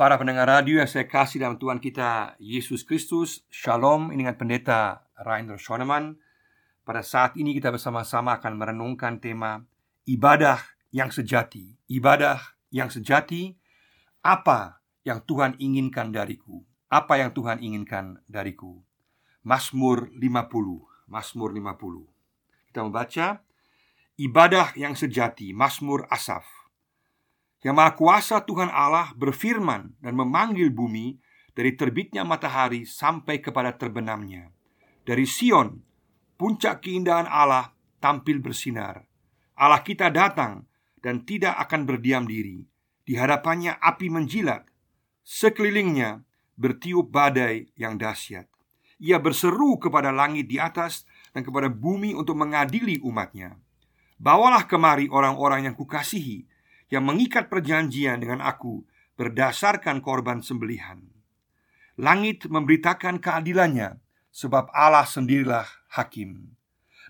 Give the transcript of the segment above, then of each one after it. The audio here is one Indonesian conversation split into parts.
Para pendengar radio yang saya kasih dalam Tuhan kita Yesus Kristus Shalom. Ini dengan pendeta Rainer Schoenemann. Pada saat ini kita bersama-sama akan merenungkan tema Ibadah yang sejati. Ibadah yang sejati Apa yang Tuhan inginkan dariku? Apa yang Tuhan inginkan dariku? Mazmur 50 Mazmur 50 Kita membaca Ibadah yang sejati Mazmur Asaf yang Maha Kuasa Tuhan Allah berfirman dan memanggil bumi dari terbitnya matahari sampai kepada terbenamnya. Dari Sion, puncak keindahan Allah tampil bersinar. Allah kita datang dan tidak akan berdiam diri. Di hadapannya api menjilat. Sekelilingnya bertiup badai yang dahsyat. Ia berseru kepada langit di atas dan kepada bumi untuk mengadili umatnya. Bawalah kemari orang-orang yang kukasihi yang mengikat perjanjian dengan aku berdasarkan korban sembelihan. Langit memberitakan keadilannya, sebab Allah sendirilah hakim.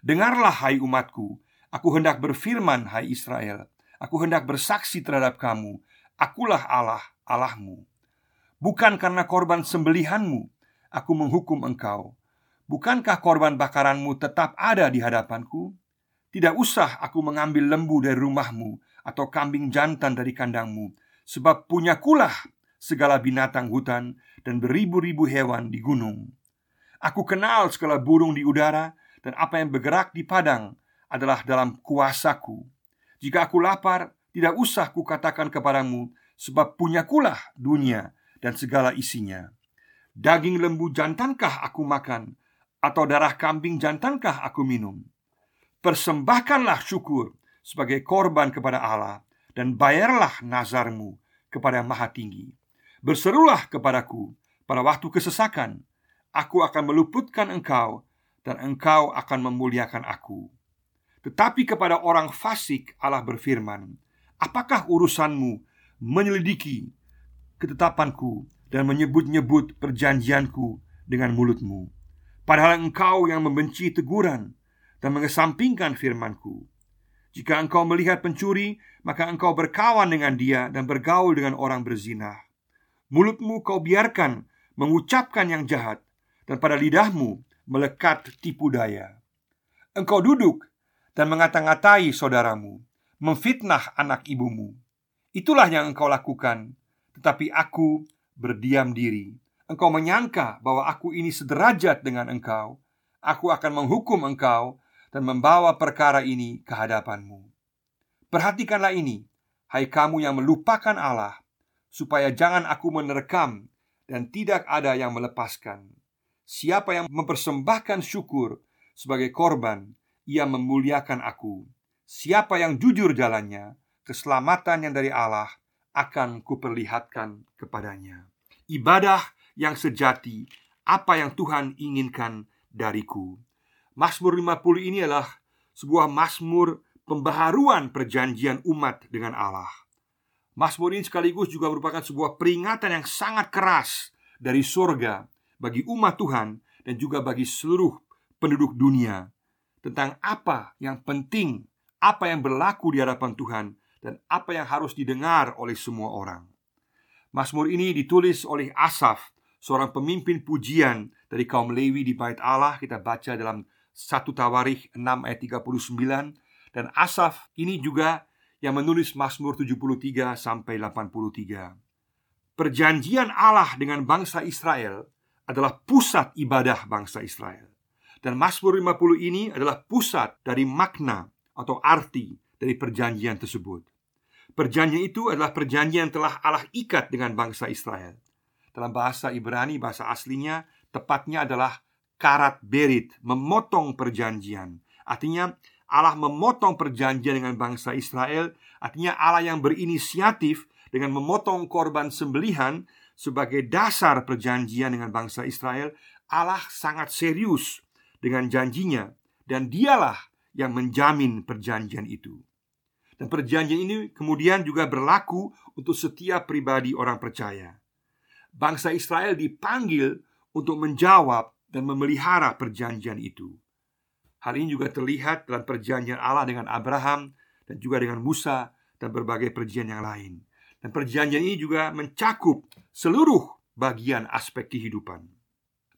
Dengarlah, hai umatku, aku hendak berfirman, hai Israel, aku hendak bersaksi terhadap kamu, akulah Allah, Allahmu. Bukan karena korban sembelihanmu, aku menghukum engkau. Bukankah korban bakaranmu tetap ada di hadapanku? Tidak usah aku mengambil lembu dari rumahmu atau kambing jantan dari kandangmu, sebab punya kulah segala binatang hutan dan beribu-ribu hewan di gunung. Aku kenal segala burung di udara dan apa yang bergerak di padang adalah dalam kuasaku. Jika aku lapar, tidak usah kukatakan kepadamu, sebab punya kulah dunia dan segala isinya. Daging lembu jantankah aku makan, atau darah kambing jantankah aku minum? persembahkanlah syukur sebagai korban kepada Allah dan bayarlah nazarmu kepada Maha Tinggi. Berserulah kepadaku pada waktu kesesakan, aku akan meluputkan engkau dan engkau akan memuliakan aku. Tetapi kepada orang fasik Allah berfirman, apakah urusanmu menyelidiki ketetapanku dan menyebut-nyebut perjanjianku dengan mulutmu? Padahal engkau yang membenci teguran dan mengesampingkan firmanku. Jika engkau melihat pencuri, maka engkau berkawan dengan dia dan bergaul dengan orang berzina. Mulutmu kau biarkan mengucapkan yang jahat, dan pada lidahmu melekat tipu daya. Engkau duduk dan mengata-ngatai saudaramu, memfitnah anak ibumu. Itulah yang engkau lakukan, tetapi aku berdiam diri. Engkau menyangka bahwa aku ini sederajat dengan engkau. Aku akan menghukum engkau dan membawa perkara ini ke hadapanmu. Perhatikanlah ini, hai kamu yang melupakan Allah, supaya jangan aku menerkam dan tidak ada yang melepaskan. Siapa yang mempersembahkan syukur sebagai korban, ia memuliakan aku. Siapa yang jujur jalannya, keselamatan yang dari Allah akan kuperlihatkan kepadanya. Ibadah yang sejati, apa yang Tuhan inginkan dariku. Mazmur 50 ini adalah sebuah mazmur pembaharuan perjanjian umat dengan Allah. Mazmur ini sekaligus juga merupakan sebuah peringatan yang sangat keras dari surga bagi umat Tuhan dan juga bagi seluruh penduduk dunia tentang apa yang penting, apa yang berlaku di hadapan Tuhan dan apa yang harus didengar oleh semua orang. Mazmur ini ditulis oleh Asaf, seorang pemimpin pujian dari kaum Lewi di Bait Allah. Kita baca dalam 1 Tawarikh 6 ayat 39 dan Asaf ini juga yang menulis Mazmur 73 sampai 83. Perjanjian Allah dengan bangsa Israel adalah pusat ibadah bangsa Israel. Dan Mazmur 50 ini adalah pusat dari makna atau arti dari perjanjian tersebut. Perjanjian itu adalah perjanjian yang telah Allah ikat dengan bangsa Israel. Dalam bahasa Ibrani, bahasa aslinya, tepatnya adalah karat berit, memotong perjanjian. Artinya Allah memotong perjanjian dengan bangsa Israel, artinya Allah yang berinisiatif dengan memotong korban sembelihan sebagai dasar perjanjian dengan bangsa Israel. Allah sangat serius dengan janjinya dan dialah yang menjamin perjanjian itu. Dan perjanjian ini kemudian juga berlaku untuk setiap pribadi orang percaya. Bangsa Israel dipanggil untuk menjawab dan memelihara perjanjian itu. Hal ini juga terlihat dalam perjanjian Allah dengan Abraham dan juga dengan Musa dan berbagai perjanjian yang lain. Dan perjanjian ini juga mencakup seluruh bagian aspek kehidupan.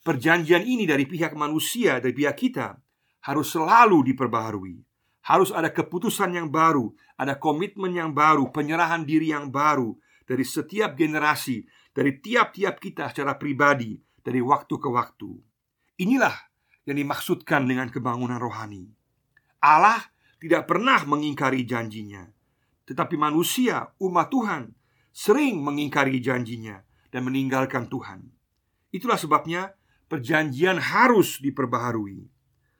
Perjanjian ini dari pihak manusia, dari pihak kita, harus selalu diperbaharui. Harus ada keputusan yang baru, ada komitmen yang baru, penyerahan diri yang baru dari setiap generasi, dari tiap-tiap kita secara pribadi, dari waktu ke waktu. Inilah yang dimaksudkan dengan kebangunan rohani. Allah tidak pernah mengingkari janjinya, tetapi manusia, umat Tuhan, sering mengingkari janjinya dan meninggalkan Tuhan. Itulah sebabnya perjanjian harus diperbaharui.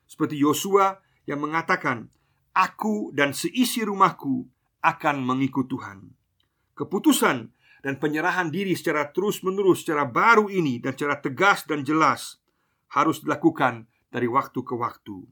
Seperti Yosua yang mengatakan, "Aku dan seisi rumahku akan mengikut Tuhan." Keputusan dan penyerahan diri secara terus-menerus, secara baru ini dan secara tegas dan jelas harus dilakukan dari waktu ke waktu.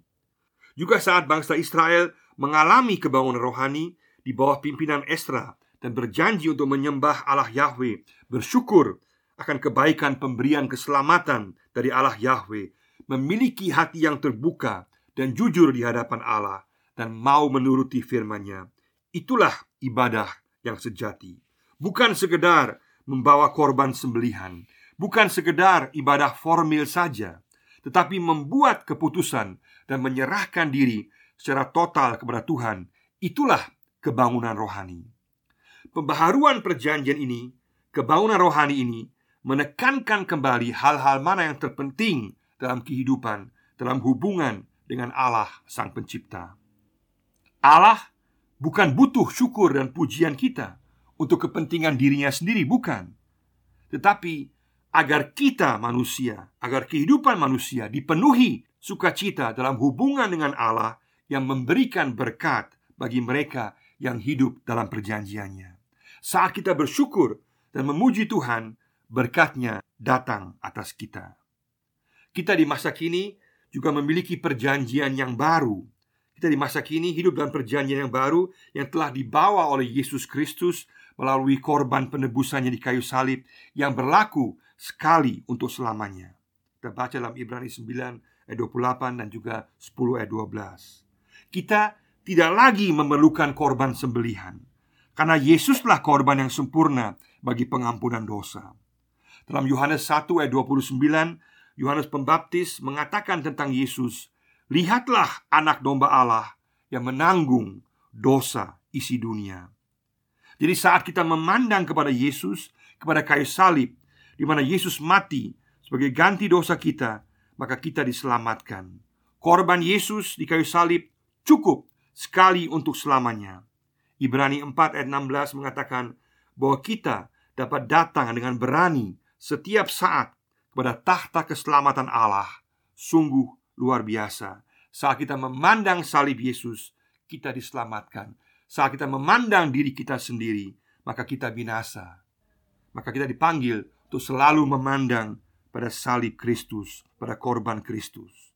Juga saat bangsa Israel mengalami kebangunan rohani di bawah pimpinan Esra dan berjanji untuk menyembah Allah Yahweh, bersyukur akan kebaikan pemberian keselamatan dari Allah Yahweh, memiliki hati yang terbuka dan jujur di hadapan Allah dan mau menuruti firman-Nya. Itulah ibadah yang sejati. Bukan sekedar membawa korban sembelihan, bukan sekedar ibadah formil saja, tetapi membuat keputusan dan menyerahkan diri secara total kepada Tuhan, itulah kebangunan rohani. Pembaharuan perjanjian ini, kebangunan rohani ini menekankan kembali hal-hal mana yang terpenting dalam kehidupan, dalam hubungan dengan Allah Sang Pencipta. Allah bukan butuh syukur dan pujian kita untuk kepentingan dirinya sendiri, bukan, tetapi agar kita manusia, agar kehidupan manusia dipenuhi sukacita dalam hubungan dengan Allah yang memberikan berkat bagi mereka yang hidup dalam perjanjiannya. Saat kita bersyukur dan memuji Tuhan, berkatnya datang atas kita. Kita di masa kini juga memiliki perjanjian yang baru. Kita di masa kini hidup dalam perjanjian yang baru yang telah dibawa oleh Yesus Kristus melalui korban penebusannya di kayu salib yang berlaku sekali untuk selamanya. Kita baca dalam Ibrani 9 ayat 28 dan juga 10 ayat 12. Kita tidak lagi memerlukan korban sembelihan karena Yesuslah korban yang sempurna bagi pengampunan dosa. Dalam Yohanes 1 ayat 29, Yohanes Pembaptis mengatakan tentang Yesus, "Lihatlah anak domba Allah yang menanggung dosa isi dunia." Jadi saat kita memandang kepada Yesus, kepada kayu salib, di mana Yesus mati sebagai ganti dosa kita, maka kita diselamatkan. Korban Yesus di kayu salib cukup sekali untuk selamanya. Ibrani 4 ayat 16 mengatakan bahwa kita dapat datang dengan berani setiap saat kepada tahta keselamatan Allah. Sungguh luar biasa. Saat kita memandang salib Yesus, kita diselamatkan. Saat kita memandang diri kita sendiri, maka kita binasa. Maka kita dipanggil untuk selalu memandang pada salib Kristus, pada korban Kristus.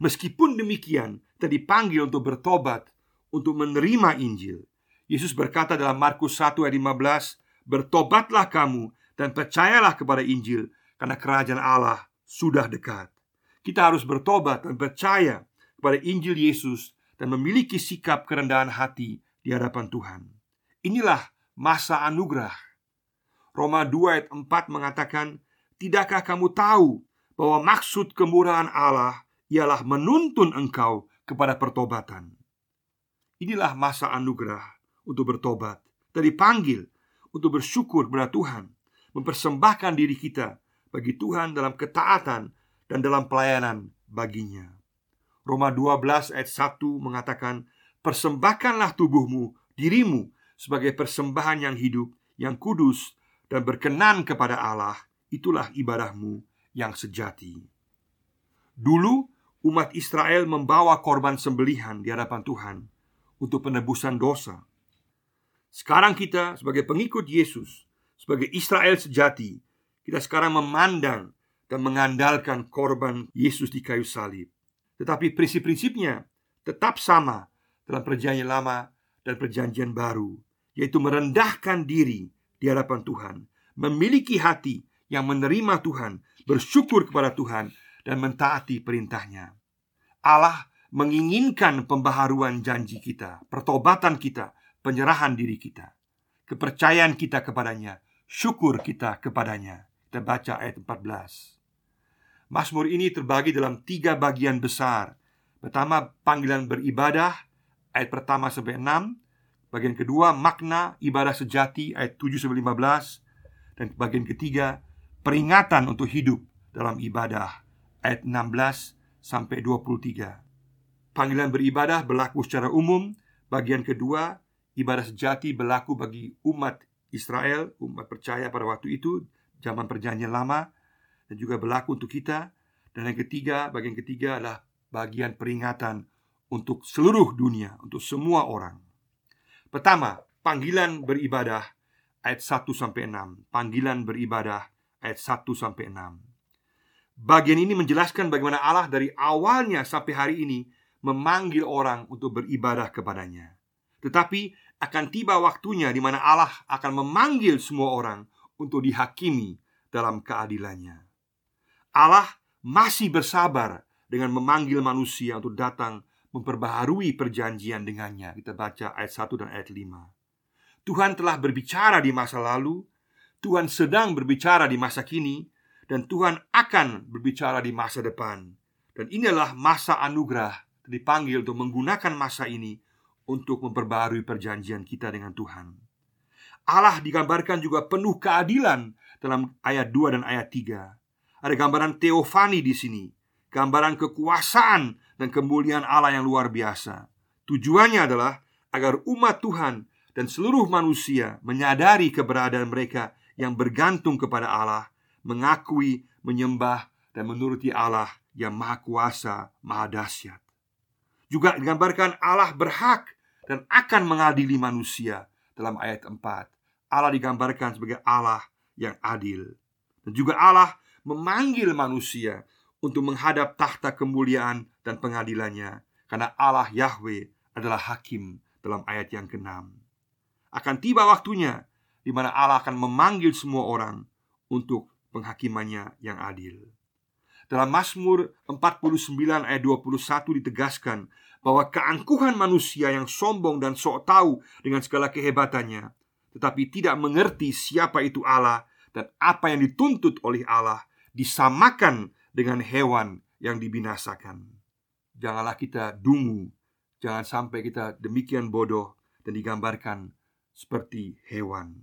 Meskipun demikian, kita dipanggil untuk bertobat, untuk menerima Injil. Yesus berkata dalam Markus 1 ayat 15, "Bertobatlah kamu dan percayalah kepada Injil, karena kerajaan Allah sudah dekat." Kita harus bertobat dan percaya kepada Injil Yesus dan memiliki sikap kerendahan hati di hadapan Tuhan. Inilah masa anugerah Roma 2 ayat 4 mengatakan Tidakkah kamu tahu bahwa maksud kemurahan Allah ialah menuntun engkau kepada pertobatan? Inilah masa anugerah untuk bertobat dan dipanggil untuk bersyukur kepada Tuhan Mempersembahkan diri kita bagi Tuhan dalam ketaatan dan dalam pelayanan baginya. Roma 12 ayat 1 mengatakan Persembahkanlah tubuhmu, dirimu sebagai persembahan yang hidup, yang kudus, dan berkenan kepada Allah, itulah ibadahmu yang sejati. Dulu umat Israel membawa korban sembelihan di hadapan Tuhan untuk penebusan dosa. Sekarang kita sebagai pengikut Yesus, sebagai Israel sejati, kita sekarang memandang dan mengandalkan korban Yesus di kayu salib. Tetapi prinsip-prinsipnya tetap sama dalam perjanjian lama dan perjanjian baru, yaitu merendahkan diri di hadapan Tuhan, memiliki hati yang menerima Tuhan, bersyukur kepada Tuhan, dan mentaati perintahnya. Allah menginginkan pembaharuan janji kita, pertobatan kita, penyerahan diri kita. kepercayaan kita kepadanya, syukur kita kepadanya. Kita baca ayat 14. Mazmur ini terbagi dalam tiga bagian besar. Pertama, panggilan beribadah ayat pertama sampai 6. Bagian kedua, makna ibadah sejati ayat 7 sampai 15. Dan bagian ketiga, peringatan untuk hidup dalam ibadah ayat 16 sampai 23. Panggilan beribadah berlaku secara umum. Bagian kedua, ibadah sejati berlaku bagi umat Israel, umat percaya pada waktu itu, zaman perjanjian lama dan juga berlaku untuk kita. Dan yang ketiga, bagian ketiga adalah bagian peringatan untuk seluruh dunia, untuk semua orang. Pertama, panggilan beribadah ayat 1 sampai 6. Panggilan beribadah ayat 1 sampai 6. Bagian ini menjelaskan bagaimana Allah dari awalnya sampai hari ini memanggil orang untuk beribadah kepadanya. Tetapi akan tiba waktunya di mana Allah akan memanggil semua orang untuk dihakimi dalam keadilannya. Allah masih bersabar dengan memanggil manusia untuk datang memperbaharui perjanjian dengannya. Kita baca ayat 1 dan ayat 5. Tuhan telah berbicara di masa lalu, Tuhan sedang berbicara di masa kini, dan Tuhan akan berbicara di masa depan. Dan inilah masa anugerah dipanggil untuk menggunakan masa ini untuk memperbaharui perjanjian kita dengan Tuhan. Allah digambarkan juga penuh keadilan dalam ayat 2 dan ayat 3. Ada gambaran teofani di sini, gambaran kekuasaan dan kemuliaan Allah yang luar biasa. Tujuannya adalah agar umat Tuhan dan seluruh manusia menyadari keberadaan mereka yang bergantung kepada Allah, mengakui, menyembah, dan menuruti Allah yang Maha Kuasa, Maha Dahsyat. Juga digambarkan Allah berhak dan akan mengadili manusia dalam ayat 4. Allah digambarkan sebagai Allah yang adil. Dan juga Allah memanggil manusia untuk menghadap tahta kemuliaan dan pengadilannya karena Allah Yahweh adalah hakim dalam ayat yang ke-6. Akan tiba waktunya di mana Allah akan memanggil semua orang untuk penghakimannya yang adil. Dalam Mazmur 49 ayat 21 ditegaskan bahwa keangkuhan manusia yang sombong dan sok tahu dengan segala kehebatannya tetapi tidak mengerti siapa itu Allah dan apa yang dituntut oleh Allah disamakan dengan hewan yang dibinasakan. Janganlah kita dungu, jangan sampai kita demikian bodoh dan digambarkan seperti hewan.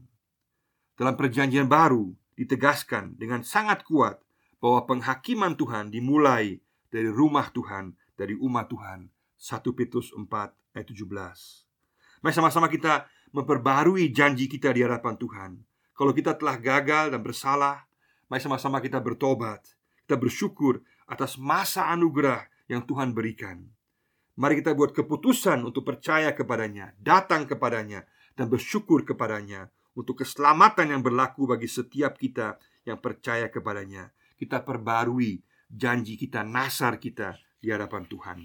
Dalam Perjanjian Baru ditegaskan dengan sangat kuat bahwa penghakiman Tuhan dimulai dari rumah Tuhan, dari umat Tuhan. 1 Petrus 4 ayat 17. Mari sama-sama kita memperbarui janji kita di hadapan Tuhan. Kalau kita telah gagal dan bersalah, Mari sama-sama kita bertobat Kita bersyukur atas masa anugerah yang Tuhan berikan. Mari kita buat keputusan untuk percaya kepadanya Datang kepadanya Dan bersyukur kepadanya Untuk keselamatan yang berlaku bagi setiap kita yang percaya kepadanya. Kita perbarui janji kita, nasar kita di hadapan Tuhan.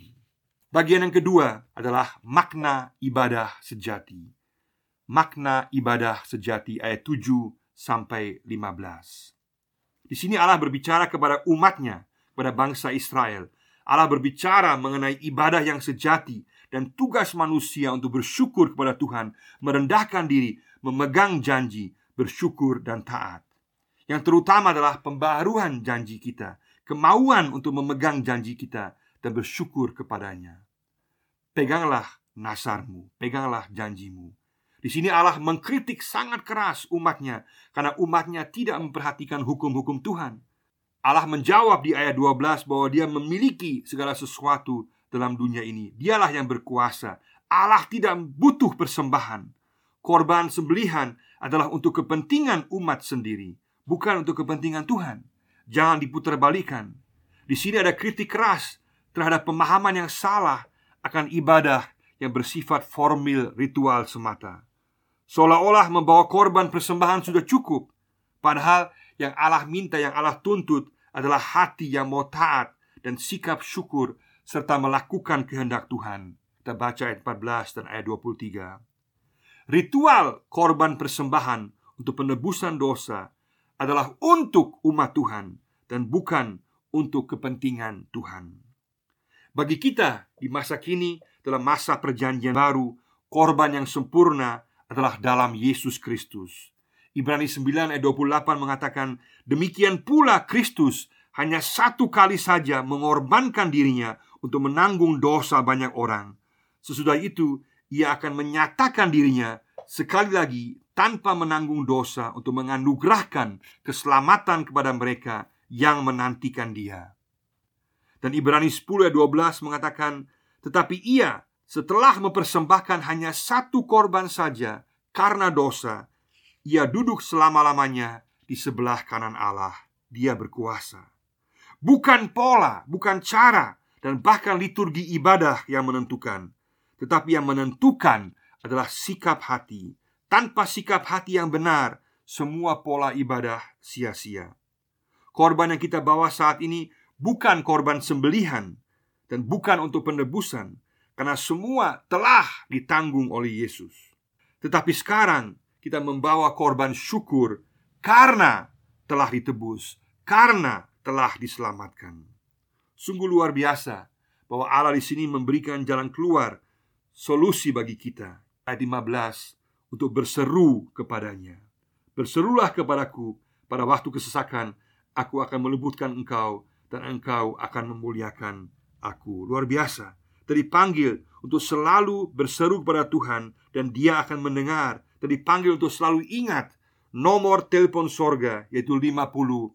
Bagian yang kedua adalah makna ibadah sejati. Makna ibadah sejati ayat 7 sampai 15 di sini Allah berbicara kepada umatnya, kepada bangsa Israel. Allah berbicara mengenai ibadah yang sejati dan tugas manusia untuk bersyukur kepada Tuhan, merendahkan diri, memegang janji, bersyukur dan taat. Yang terutama adalah pembaruan janji kita, kemauan untuk memegang janji kita dan bersyukur kepadanya. Peganglah nasarmu, peganglah janjimu. Di sini Allah mengkritik sangat keras umatnya karena umatnya tidak memperhatikan hukum-hukum Tuhan. Allah menjawab di ayat 12 bahwa dia memiliki segala sesuatu dalam dunia ini. Dialah yang berkuasa. Allah tidak butuh persembahan. Korban sembelihan adalah untuk kepentingan umat sendiri, bukan untuk kepentingan Tuhan. Jangan diputarbalikan. Di sini ada kritik keras terhadap pemahaman yang salah akan ibadah yang bersifat formil ritual semata. Seolah-olah membawa korban persembahan sudah cukup Padahal yang Allah minta, yang Allah tuntut adalah hati yang mau taat dan sikap syukur serta melakukan kehendak Tuhan. Kita baca ayat 14 dan ayat 23. Ritual korban persembahan untuk penebusan dosa adalah untuk umat Tuhan dan bukan untuk kepentingan Tuhan. Bagi kita di masa kini dalam masa perjanjian baru, korban yang sempurna adalah dalam Yesus Kristus. Ibrani 9 ayat 28 mengatakan, "Demikian pula Kristus hanya satu kali saja mengorbankan dirinya untuk menanggung dosa banyak orang. Sesudah itu, ia akan menyatakan dirinya sekali lagi tanpa menanggung dosa untuk menganugerahkan keselamatan kepada mereka yang menantikan dia." Dan Ibrani 10 ayat 12 mengatakan, "Tetapi ia setelah mempersembahkan hanya satu korban saja karena dosa, ia duduk selama-lamanya di sebelah kanan Allah. Dia berkuasa. Bukan pola, bukan cara, dan bahkan liturgi ibadah yang menentukan, tetapi yang menentukan adalah sikap hati. Tanpa sikap hati yang benar, semua pola ibadah sia-sia. Korban yang kita bawa saat ini bukan korban sembelihan dan bukan untuk penebusan, karena semua telah ditanggung oleh Yesus. Tetapi sekarang kita membawa korban syukur karena telah ditebus, karena telah diselamatkan. Sungguh luar biasa bahwa Allah di sini memberikan jalan keluar, solusi bagi kita. Ayat 15 untuk berseru kepadanya. Berserulah kepadaku pada waktu kesesakan, aku akan melembutkan engkau dan engkau akan memuliakan aku. Luar biasa dipanggil untuk selalu berseru kepada Tuhan dan dia akan mendengar. Dan dipanggil untuk selalu ingat nomor telepon sorga yaitu 50 15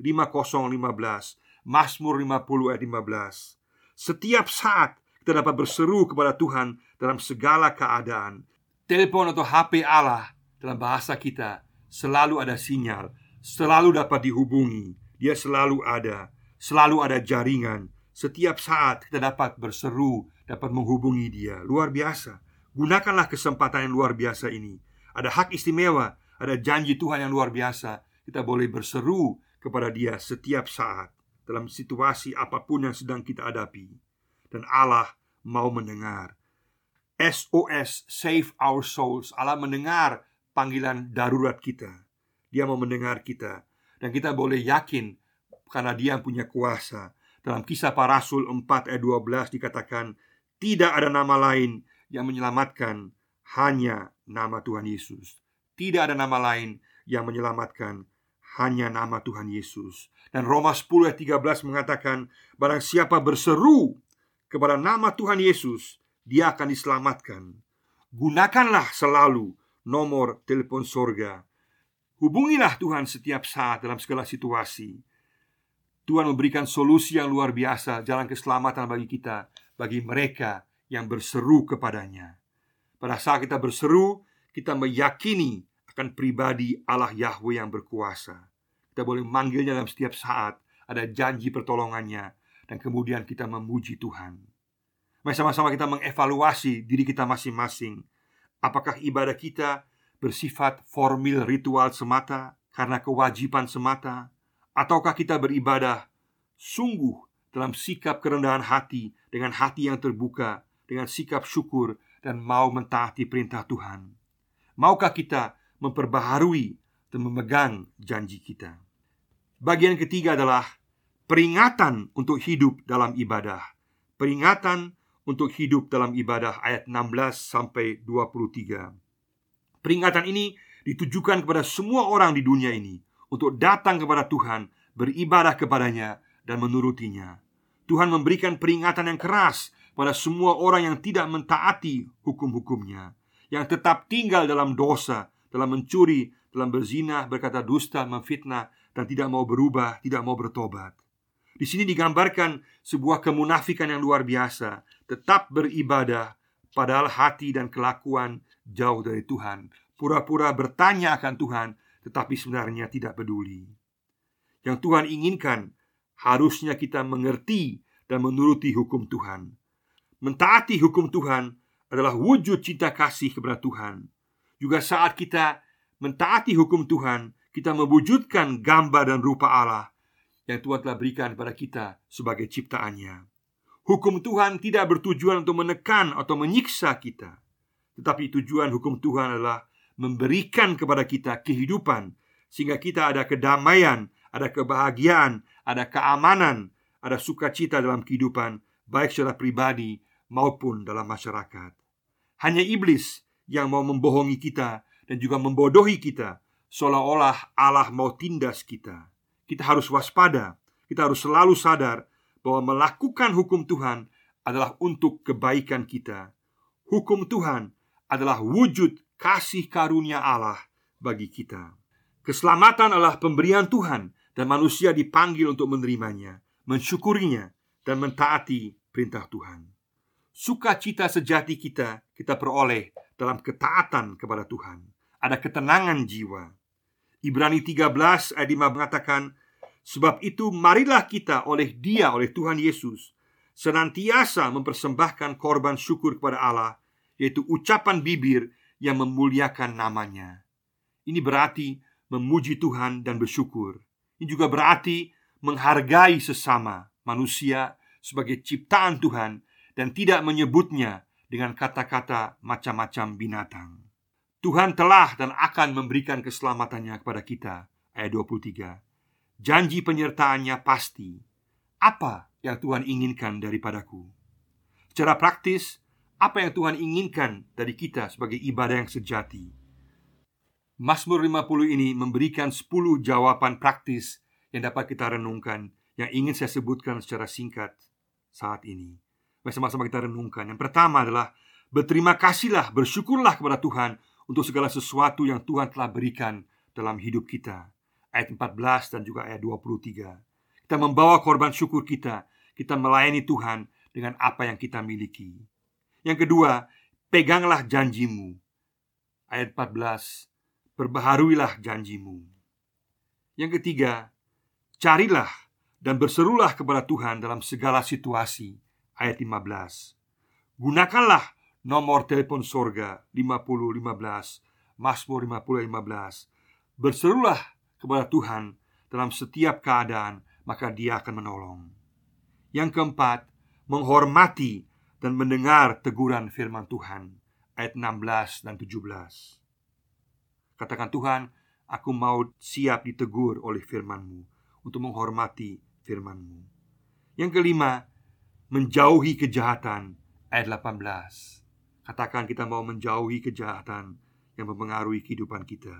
5015 Mazmur 50 ayat 15 Setiap saat kita dapat berseru kepada Tuhan dalam segala keadaan. Telepon atau HP Allah dalam bahasa kita selalu ada sinyal Selalu dapat dihubungi. Dia selalu ada Selalu ada jaringan setiap saat kita dapat berseru, dapat menghubungi Dia. Luar biasa. Gunakanlah kesempatan yang luar biasa ini. Ada hak istimewa, ada janji Tuhan yang luar biasa. Kita boleh berseru kepada Dia setiap saat dalam situasi apa pun yang sedang kita hadapi, dan Allah mau mendengar. SOS, save our souls. Allah mendengar panggilan darurat kita. Dia mau mendengar kita, dan kita boleh yakin karena Dia punya kuasa dalam kisah para rasul 4 ayat 12 dikatakan Tidak ada nama lain yang menyelamatkan Hanya nama Tuhan Yesus. Tidak ada nama lain yang menyelamatkan Hanya nama Tuhan Yesus. Dan Roma 10 ayat 13 mengatakan Barang siapa berseru kepada nama Tuhan Yesus Dia akan diselamatkan. Gunakanlah selalu nomor telepon sorga. Hubungilah Tuhan setiap saat dalam segala situasi Tuhan memberikan solusi yang luar biasa, jalan keselamatan bagi kita, bagi mereka yang berseru kepadanya. Pada saat kita berseru, kita meyakini akan pribadi Allah Yahweh yang berkuasa. Kita boleh manggilnya dalam setiap saat, ada janji pertolongannya, dan kemudian kita memuji Tuhan. Mari sama-sama kita mengevaluasi diri kita masing-masing. Apakah ibadah kita bersifat formil ritual semata karena kewajiban semata Ataukah kita beribadah sungguh dalam sikap kerendahan hati dengan hati yang terbuka, dengan sikap syukur dan mau mentaati perintah Tuhan? Maukah kita memperbaharui dan memegang janji kita? Bagian ketiga adalah peringatan untuk hidup dalam ibadah. Peringatan untuk hidup dalam ibadah ayat 16 sampai 23. Peringatan ini ditujukan kepada semua orang di dunia ini untuk datang kepada Tuhan, beribadah kepadanya, dan menurutinya. Tuhan memberikan peringatan yang keras pada semua orang yang tidak mentaati hukum-hukumnya, yang tetap tinggal dalam dosa, dalam mencuri, dalam berzina, berkata dusta, memfitnah, dan tidak mau berubah, tidak mau bertobat. Di sini digambarkan sebuah kemunafikan yang luar biasa, tetap beribadah, padahal hati dan kelakuan jauh dari Tuhan, pura-pura bertanya akan Tuhan, tetapi sebenarnya tidak peduli. Yang Tuhan inginkan harusnya kita mengerti dan menuruti hukum Tuhan. Mentaati hukum Tuhan adalah wujud cinta kasih kepada Tuhan. Juga saat kita mentaati hukum Tuhan, kita mewujudkan gambar dan rupa Allah yang Tuhan telah berikan kepada kita sebagai ciptaannya. Hukum Tuhan tidak bertujuan untuk menekan atau menyiksa kita, tetapi tujuan hukum Tuhan adalah memberikan kepada kita kehidupan sehingga kita ada kedamaian, ada kebahagiaan, ada keamanan, ada sukacita dalam kehidupan baik secara pribadi maupun dalam masyarakat. Hanya iblis yang mau membohongi kita dan juga membodohi kita, seolah-olah Allah mau tindas kita. Kita harus waspada, kita harus selalu sadar bahwa melakukan hukum Tuhan adalah untuk kebaikan kita. Hukum Tuhan adalah wujud kasih karunia Allah bagi kita. Keselamatan adalah pemberian Tuhan dan manusia dipanggil untuk menerimanya, mensyukurinya, dan mentaati perintah Tuhan. Sukacita sejati kita kita peroleh dalam ketaatan kepada Tuhan. Ada ketenangan jiwa. Ibrani 13 ayat 5 mengatakan, Sebab itu marilah kita oleh dia, oleh Tuhan Yesus Senantiasa mempersembahkan korban syukur kepada Allah Yaitu ucapan bibir yang memuliakan namanya. Ini berarti memuji Tuhan dan bersyukur. Ini juga berarti menghargai sesama manusia sebagai ciptaan Tuhan Dan tidak menyebutnya dengan kata-kata macam-macam binatang. Tuhan telah dan akan memberikan keselamatannya kepada kita. Ayat 23 Janji penyertaannya pasti. Apa yang Tuhan inginkan daripadaku? Secara praktis, apa yang Tuhan inginkan dari kita sebagai ibadah yang sejati? Mazmur 50 ini memberikan 10 jawaban praktis yang dapat kita renungkan yang ingin saya sebutkan secara singkat saat ini. Mari sama-sama kita renungkan. Yang pertama adalah berterima kasihlah, bersyukurlah kepada Tuhan untuk segala sesuatu yang Tuhan telah berikan dalam hidup kita ayat 14 dan juga ayat 23. Kita membawa korban syukur kita, kita melayani Tuhan dengan apa yang kita miliki. Yang kedua, peganglah janjimu. Ayat 14, perbaharuilah janjimu. Yang ketiga, carilah dan berserulah kepada Tuhan dalam segala situasi. Ayat 15. Gunakanlah nomor telepon sorga 5015 Mazmur 50 15 Berserulah kepada Tuhan dalam setiap keadaan, maka Dia akan menolong. Yang keempat, menghormati dan mendengar teguran firman Tuhan ayat 16 dan 17. Katakan Tuhan, aku mau siap ditegur oleh firman-Mu untuk menghormati firman-Mu. Yang kelima, menjauhi kejahatan ayat 18. Katakan kita mau menjauhi kejahatan yang mempengaruhi kehidupan kita.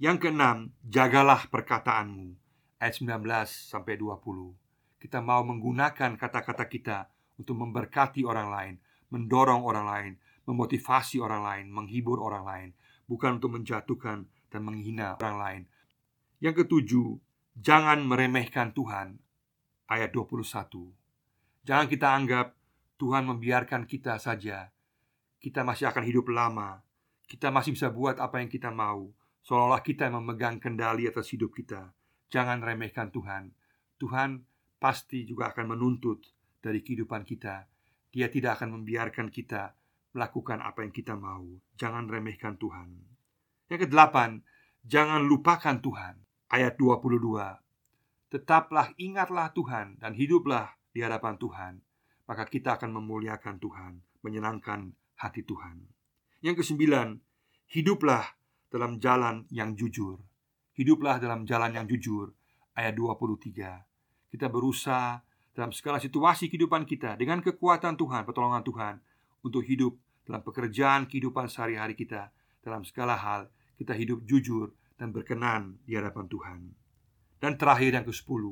Yang keenam, jagalah perkataanmu. Ayat 19 sampai 20. Kita mau menggunakan kata-kata kita untuk memberkati orang lain, mendorong orang lain, memotivasi orang lain, menghibur orang lain, bukan untuk menjatuhkan dan menghina orang lain. Yang ketujuh, jangan meremehkan Tuhan. Ayat 21. Jangan kita anggap Tuhan membiarkan kita saja. Kita masih akan hidup lama. Kita masih bisa buat apa yang kita mau Seolah-olah kita yang memegang kendali atas hidup kita Jangan remehkan Tuhan Tuhan pasti juga akan menuntut dari kehidupan kita Dia tidak akan membiarkan kita melakukan apa yang kita mau Jangan remehkan Tuhan Yang kedelapan Jangan lupakan Tuhan Ayat 22 Tetaplah ingatlah Tuhan dan hiduplah di hadapan Tuhan Maka kita akan memuliakan Tuhan Menyenangkan hati Tuhan Yang kesembilan Hiduplah dalam jalan yang jujur. Hiduplah dalam jalan yang jujur. Ayat 23. Kita berusaha dalam segala situasi kehidupan kita dengan kekuatan Tuhan, pertolongan Tuhan untuk hidup dalam pekerjaan kehidupan sehari-hari kita. Dalam segala hal, kita hidup jujur dan berkenan di hadapan Tuhan. Dan terakhir yang ke-10,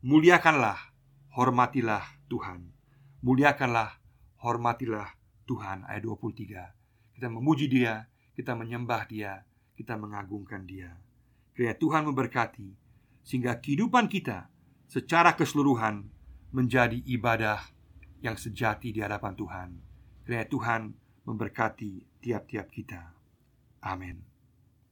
muliakanlah, hormatilah Tuhan. Muliakanlah, hormatilah Tuhan ayat 23. Kita memuji Dia, kita menyembah Dia, kita mengagungkan Dia. Kiranya Tuhan memberkati sehingga kehidupan kita secara keseluruhan menjadi ibadah yang sejati di hadapan Tuhan. Kiranya Tuhan memberkati tiap-tiap kita. Amin.